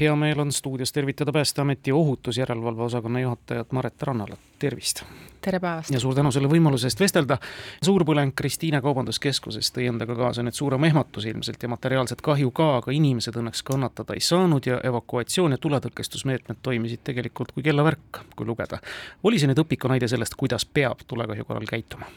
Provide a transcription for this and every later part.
hea meel on stuudios tervitada Päästeameti ohutusjärelevalve osakonna juhatajat Maret Rannalat, tervist! tere päevast! ja suur tänu selle võimaluse eest vestelda. suurpõleng Kristiine Kaubanduskeskuses tõi endaga kaasa nüüd suurema ehmatuse ilmselt ja materiaalset kahju ka, aga inimesed õnneks kannatada ei saanud ja evakuatsioon ja tuletõkestusmeetmed toimisid tegelikult kui kellavärk, kui lugeda. oli see nüüd õpikunäide sellest, kuidas peab tulekahju korral käituma?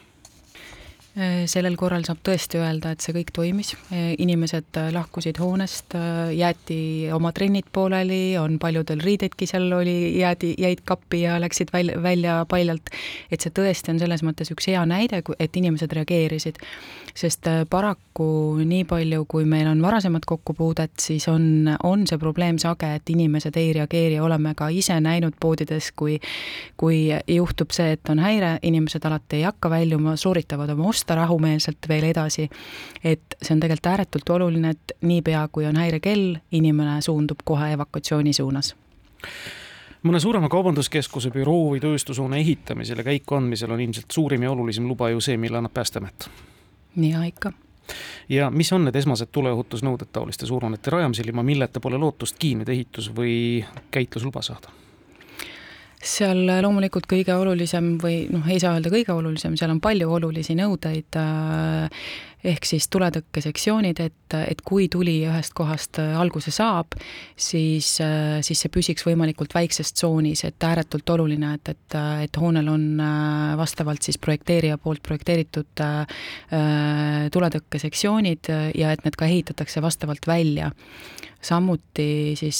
Äh, sellel korral saab tõesti öelda, et see kõik toimis, äh, inimesed äh, lahkusid hoonest, jäeti oma trennid pooleli, on paljudel riideidki seal oli, jäädi, jäid kappi ja läksid välja, välja paljalt. et see tõesti on selles mõttes üks hea näide, et inimesed reageerisid. sest paraku nii palju, kui meil on varasemat kokkupuudet, siis on, on see probleem sage, et inimesed ei reageeri, oleme ka ise näinud poodides, kui kui juhtub see, et on häire, inimesed alati ei hakka väljuma, sooritavad oma oste, osta rahumeelselt veel edasi. et see on tegelikult ääretult oluline, et niipea, kui on häirekell, inimene suundub kohe evakuatsiooni suunas mõne suurema kaubanduskeskuse büroo või tööstushoone ehitamisel ja käikuandmisel on ilmselt suurim ja olulisem luba ju see, mille annab Päästeamet. ja ikka ja mis on need esmased tuleohutusnõuded taoliste suurhoonete rajamisel, ilma milleta pole lootustki nüüd ehitus- või käitlusluba saada? Seal loomulikult kõige olulisem või noh, ei saa öelda kõige olulisem, seal on palju olulisi nõudeid äh, ehk siis tuletõkkesektsioonid, et, et kui tuli ühest kohast äh, alguse saab, siis, äh, siis see püsiks võimalikult väikses tsoonis, et ääretult oluline, et, et, et hoonel on äh, vastavalt siis projekteerija poolt projekteeritud tuletõkkesektsioonid ja et need ka ehitatakse vastavalt välja. Samuti siis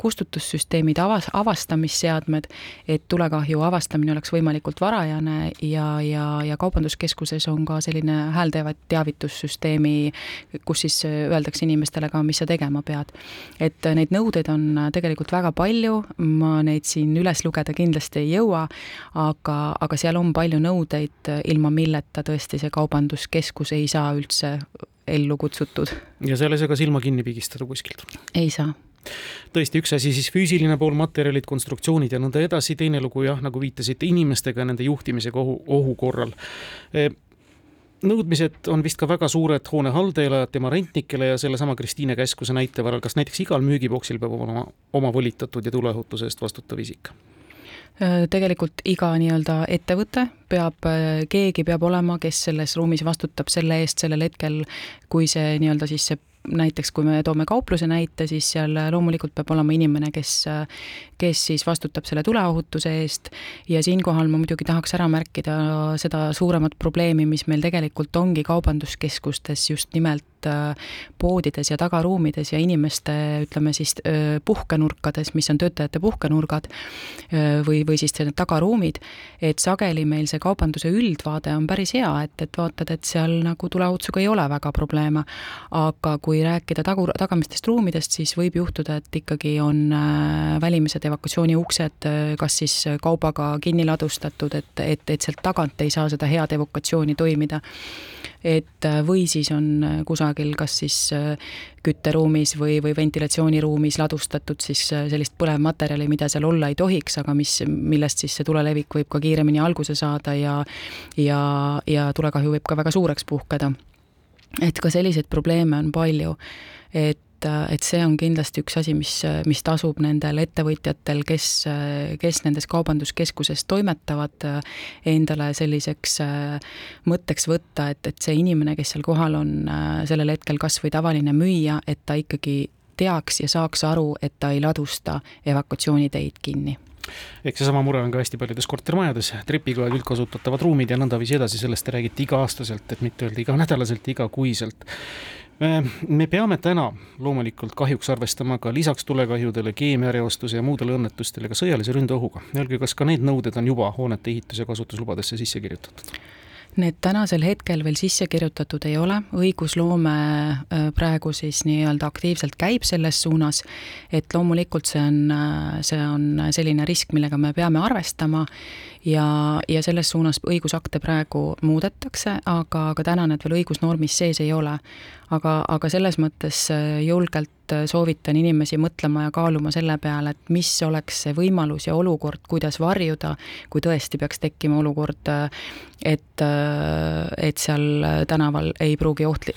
kustutussüsteemid, avas, avastamisseadmed, et tulekahju avastamine oleks võimalikult varajane ja, ja, ja kaubanduskeskuses on ka selline häälteavet teavitussüsteemi, kus siis öeldakse inimestele ka, mis sa tegema pead. et neid nõudeid on tegelikult väga palju, ma neid siin üles lugeda kindlasti ei jõua, aga, aga seal on palju nõudeid, ilma milleta tõesti see kaubanduskeskus ei saa üldse ellu kutsutud. ja seal ei saa ka silma kinni pigistada kuskilt? ei saa tõesti, üks asi siis füüsiline pool, materjalid, konstruktsioonid ja nõnda edasi, teine lugu jah, nagu viitasite, inimestega, nende juhtimisega ohu, ohu korral nõudmised on vist ka väga suured hoone haldajale, tema rentnikele ja sellesama Kristiine käskuse näite varal, kas näiteks igal müügiboksil peab olema oma volitatud ja tuleohutuse eest vastutav isik? Äh, tegelikult iga nii-öelda ettevõte peab, äh, keegi peab olema, kes selles ruumis vastutab selle eest sellel hetkel, kui see nii-öelda siis see näiteks kui me toome kaupluse näite, siis seal loomulikult peab olema inimene, kes, kes siis vastutab selle tuleohutuse eest ja siinkohal ma muidugi tahaks ära märkida seda suuremat probleemi, mis meil tegelikult ongi kaubanduskeskustes just nimelt Äh, poodides ja tagaruumides ja inimeste, ütleme siis puhkenurkades, mis on töötajate puhkenurgad või, või siis need tagaruumid, et sageli meil see kaubanduse üldvaade on päris hea, et, et vaatad, et seal nagu tuleohutusega ei ole väga probleeme. aga kui rääkida tagu, tagamistest ruumidest, siis võib juhtuda, et ikkagi on äh, välimised evakuatsiooni uksed kas siis kaubaga kinni ladustatud, et, et, et sealt tagant ei saa seda head evakuatsiooni toimida et äh, või siis on äh, kusagil kas siis äh, kütteruumis või, või ventilatsiooniruumis ladustatud siis sellist põlevmaterjali, mida seal olla ei tohiks, aga mis, millest siis see tulelevik võib ka kiiremini alguse saada ja ja, ja tulekahju võib ka väga suureks puhkeda. Et ka selliseid probleeme on palju, et et, et see on kindlasti üks asi, mis, mis tasub nendel ettevõtjatel, kes, kes nendes kaubanduskeskuses toimetavad, endale selliseks mõtteks võtta, et, et see inimene, kes seal kohal on sellel hetkel kas või tavaline müüja, et ta ikkagi teaks ja saaks aru, et ta ei ladusta evakuatsiooniteid kinni eks seesama mure on ka hästi paljudes kortermajades, trepikojad, üldkasutatavad ruumid ja nõndaviisi edasi, sellest te räägite iga-aastaselt, et mitte öelda iganädalaselt, igakuiselt me peame täna loomulikult kahjuks arvestama ka lisaks tulekahjudele, keemiareostuse ja muudele õnnetustele ka sõjalise ründeohuga. Öelge, kas ka need nõuded on juba hoonete ehitus- ja kasutuslubadesse sisse kirjutatud? Need tänasel hetkel veel sisse kirjutatud ei ole, õigusloome äh, praegu siis nii-öelda aktiivselt käib selles suunas, et loomulikult see on, äh, see on selline risk, millega me peame arvestama ja, ja selles suunas õigusakte praegu muudetakse, aga, aga täna need veel õigusnormis sees ei ole. Aga, aga selles mõttes julgelt soovitan inimesi mõtlema ja kaaluma selle peale, et mis oleks see võimalus ja olukord, kuidas varjuda, kui tõesti peaks tekkima olukord, et, et seal tänaval ei pruugi ohtli-,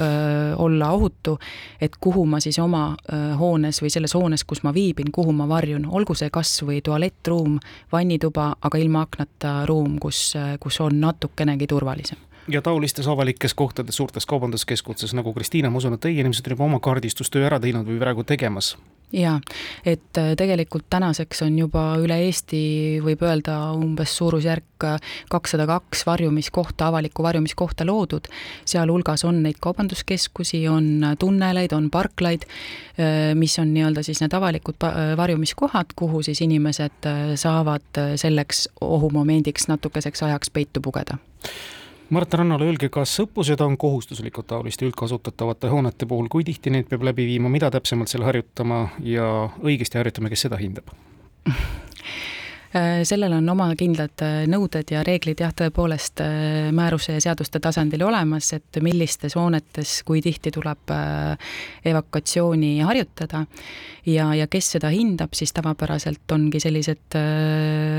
olla ohutu, et kuhu ma siis oma hoones või selles hoones, kus ma viibin, kuhu ma varjun, olgu see kas või tualettruum, vannituba, aga ilma aknata ruum, kus, kus on natukenegi turvalisem ja taolistes avalikes kohtades, suurtes kaubanduskeskustes nagu Kristiina, ma usun, et teie inimesed on juba oma kaardistustöö ära teinud või praegu tegemas. Jaa, et äh, tegelikult tänaseks on juba üle Eesti, võib öelda, umbes suurusjärk äh, kakssada kaks varjumiskohta, avalikku varjumiskohta loodud, sealhulgas on neid kaubanduskeskusi, on äh, tunneleid, on parklaid, mis on nii-öelda siis need avalikud varjumiskohad, kuhu siis inimesed saavad selleks ohumomendiks natukeseks ajaks peitu pugeda Mart Rannala, öelge, kas õppused on kohustuslikud taoliste üldkasutatavate hoonete puhul, kui tihti neid peab läbi viima, mida täpsemalt seal harjutama ja õigesti harjutama, kes seda hindab? sellel on oma kindlad äh, nõuded ja reeglid jah, tõepoolest äh, määruse ja seaduste tasandil olemas, et millistes hoonetes, kui tihti tuleb äh, evakuatsiooni harjutada ja, ja kes seda hindab, siis tavapäraselt ongi sellised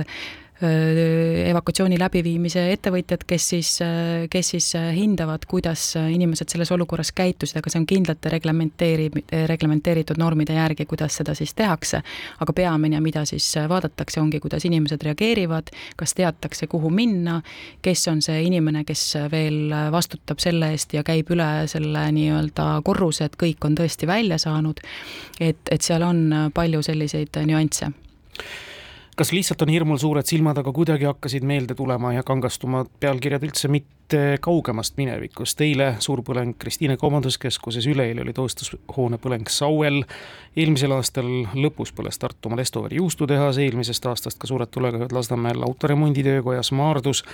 Äh, evakuatsiooni läbiviimise ettevõtjad, kes siis, äh, kes siis äh, hindavad, kuidas inimesed selles olukorras käitusid, aga see on kindlate reglementeeri-, reglementeeritud normide järgi, kuidas seda siis tehakse. aga peamine, mida siis vaadatakse, ongi, kuidas inimesed reageerivad, kas teatakse, kuhu minna, kes on see inimene, kes veel vastutab selle eest ja käib üle selle nii-öelda korruse, et kõik on tõesti välja saanud. et, et seal on palju selliseid nüansse kas lihtsalt on hirmul suured silmad, aga kuidagi hakkasid meelde tulema ja kangastuma pealkirjad üldse mitte kaugemast minevikust. eile suurpõleng Kristiine Kaubanduskeskuses, üleeile oli toostushoone põleng Sauel, eelmisel aastal lõpus põles Tartumaal Estoveri juustutehas, eelmisest aastast ka suured tulekahjud Lasnamäel autoremonditöökojas Maardus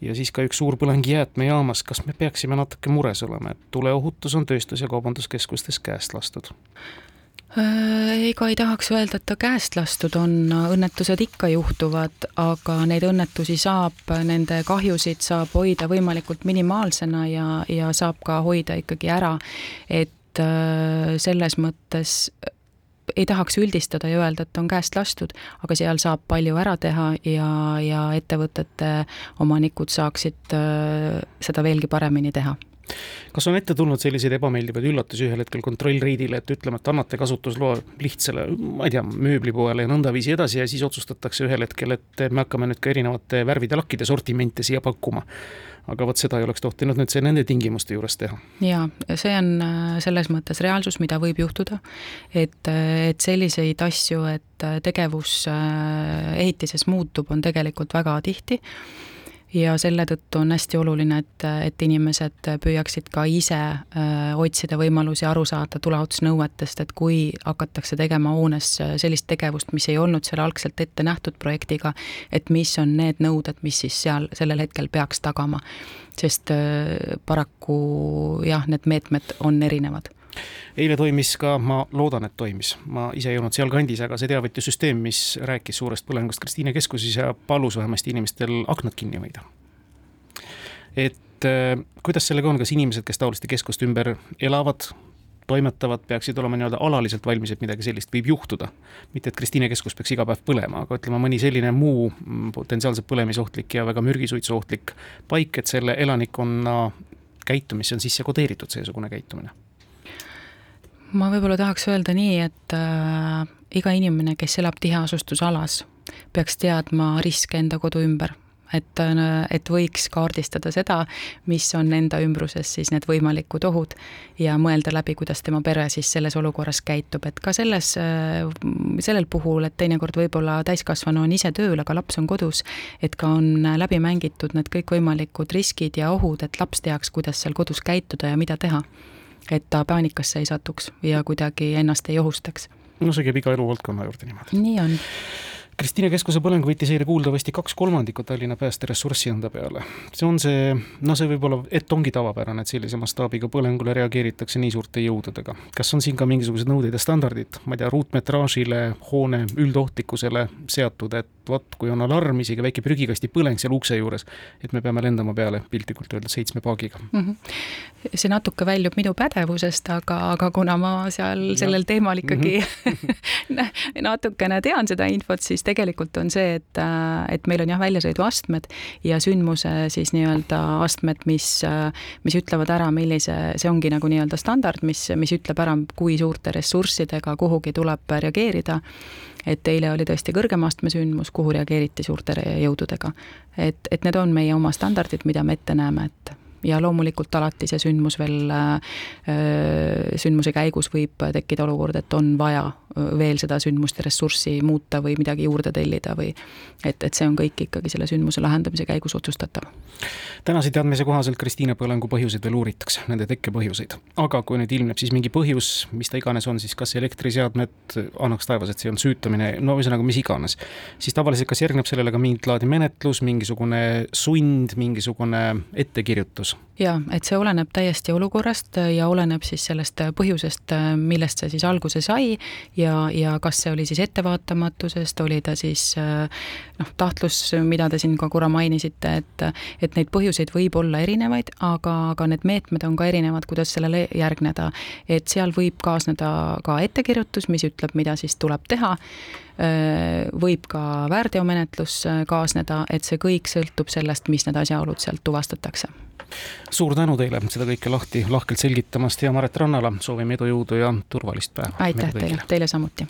ja siis ka üks suur põleng jäätmejaamas. kas me peaksime natuke mures olema, et tuleohutus on tööstus- ja kaubanduskeskustes käest lastud? Äh, ega ei tahaks öelda, et ta käest lastud on, õnnetused ikka juhtuvad, aga neid õnnetusi saab, nende kahjusid saab hoida võimalikult minimaalsena ja, ja saab ka hoida ikkagi ära. et äh, selles mõttes ei tahaks üldistada ja öelda, et on käest lastud, aga seal saab palju ära teha ja, ja ettevõtete omanikud saaksid äh, seda veelgi paremini teha kas on ette tulnud selliseid ebameeldivaid üllatusi ühel hetkel kontrollreidile, et ütleme, et annate kasutusloa lihtsale, ma ei tea, mööblipoele ja nõndaviisi edasi ja siis otsustatakse ühel hetkel, et me hakkame nüüd ka erinevate värvide lakkide sortimente siia pakkuma. aga vot seda ei oleks tohtinud nüüd see nende tingimuste juures teha. jaa, see on äh, selles mõttes reaalsus, mida võib juhtuda, et, äh, et selliseid asju, et äh, tegevus ehitises muutub, on tegelikult väga tihti ja selle tõttu on hästi oluline, et, et inimesed püüaksid ka ise äh, otsida võimalusi aru saada tuleohutusnõuetest, et kui hakatakse tegema hoones sellist tegevust, mis ei olnud seal algselt ette nähtud projektiga, et mis on need nõuded, mis siis seal sellel hetkel peaks tagama. sest äh, paraku jah, need meetmed on erinevad eile toimis ka, ma loodan, et toimis, ma ise ei olnud sealkandis, aga see teavitussüsteem, mis rääkis suurest põlengust Kristiine keskuses ja palus vähemasti inimestel aknad kinni hoida. et äh, kuidas sellega on, kas inimesed, kes taoliste keskuste ümber elavad, toimetavad, peaksid olema nii-öelda alaliselt valmis, et midagi sellist võib juhtuda. mitte, et Kristiine keskus peaks iga päev põlema, aga ütleme, mõni selline muu potentsiaalselt põlemisohtlik ja väga mürgisuitsuohtlik paik, et selle elanikkonna käitumisse on sisse kodeeritud seesugune käitumine ma võib-olla tahaks öelda nii, et äh, iga inimene, kes elab tiheasustusalas, peaks teadma riske enda kodu ümber. et, äh, et võiks kaardistada seda, mis on enda ümbruses siis need võimalikud ohud ja mõelda läbi, kuidas tema pere siis selles olukorras käitub, et ka selles, äh, sellel puhul, et teinekord võib-olla täiskasvanu on ise tööl, aga laps on kodus, et ka on läbi mängitud need kõikvõimalikud riskid ja ohud, et laps teaks, kuidas seal kodus käituda ja mida teha et ta paanikasse ei satuks ja kuidagi ennast ei ohustaks. no see käib iga eluvaldkonna juurde niimoodi. nii on Kristiine Keskuse põleng võttis eile kuuldavasti kaks kolmandikku Tallinna pääste ressurssi enda peale. see on see, noh, see võib olla, et ongi tavapärane, et sellise mastaabiga põlengule reageeritakse nii suurte jõududega. kas on siin ka mingisugused nõuded ja standardid, ma ei tea, ruutmetraažile, hoone üldohtlikkusele seatud, et vot, kui on alarm, isegi väike prügikasti põleng seal ukse juures, et me peame lendama peale piltlikult öeldes seitsme paagiga mm. -hmm. see natuke väljub minu pädevusest, aga, aga kuna ma seal sellel teemal ikkagi mm -hmm. natukene tean seda infot, siis tegelikult on see, et, et meil on jah, väljasõiduastmed ja sündmuse siis nii-öelda astmed, mis, mis ütlevad ära, millise, see ongi nagu nii-öelda standard, mis, mis ütleb ära, kui suurte ressurssidega kuhugi tuleb reageerida et eile oli tõesti kõrgema astme sündmus, kuhu reageeriti suurte jõududega. et, et need on meie oma standardid, mida me ette näeme, et ja loomulikult alati see sündmus veel, sündmuse käigus võib tekkida olukord, et on vaja veel seda sündmust ja ressurssi muuta või midagi juurde tellida või et, et see on kõik ikkagi selle sündmuse lahendamise käigus otsustatav. tänase teadmise kohaselt Kristiine põlengu põhjuseid veel uuritakse, nende tekkepõhjuseid. aga kui nüüd ilmneb siis mingi põhjus, mis ta iganes on, siis kas elektriseadmed, annaks taevas, et see on süütamine, no ühesõnaga mis iganes, siis tavaliselt kas järgneb sellele ka mingit laadi menetlus, mingisugune sund, mingisugune ettekirjutus? Jaa, et see oleneb täiesti olukorrast ja oleneb siis sellest põhjusest, millest see siis alguse sai ja, ja kas see oli siis ettevaatamatusest, oli ta siis noh, tahtlus, mida te siin ka korra mainisite, et et neid põhjuseid võib olla erinevaid, aga, aga need meetmed on ka erinevad, kuidas sellele järgneda. et seal võib kaasneda ka ettekirjutus, mis ütleb, mida siis tuleb teha, võib ka väärteomenetlus kaasneda, et see kõik sõltub sellest, mis need asjaolud sealt tuvastatakse. Suur tänu teile seda kõike lahti lahkelt selgitamast ja Maret Rannala. Soovime edu, jõudu ja turvalist päeva. aitäh teile, teile samuti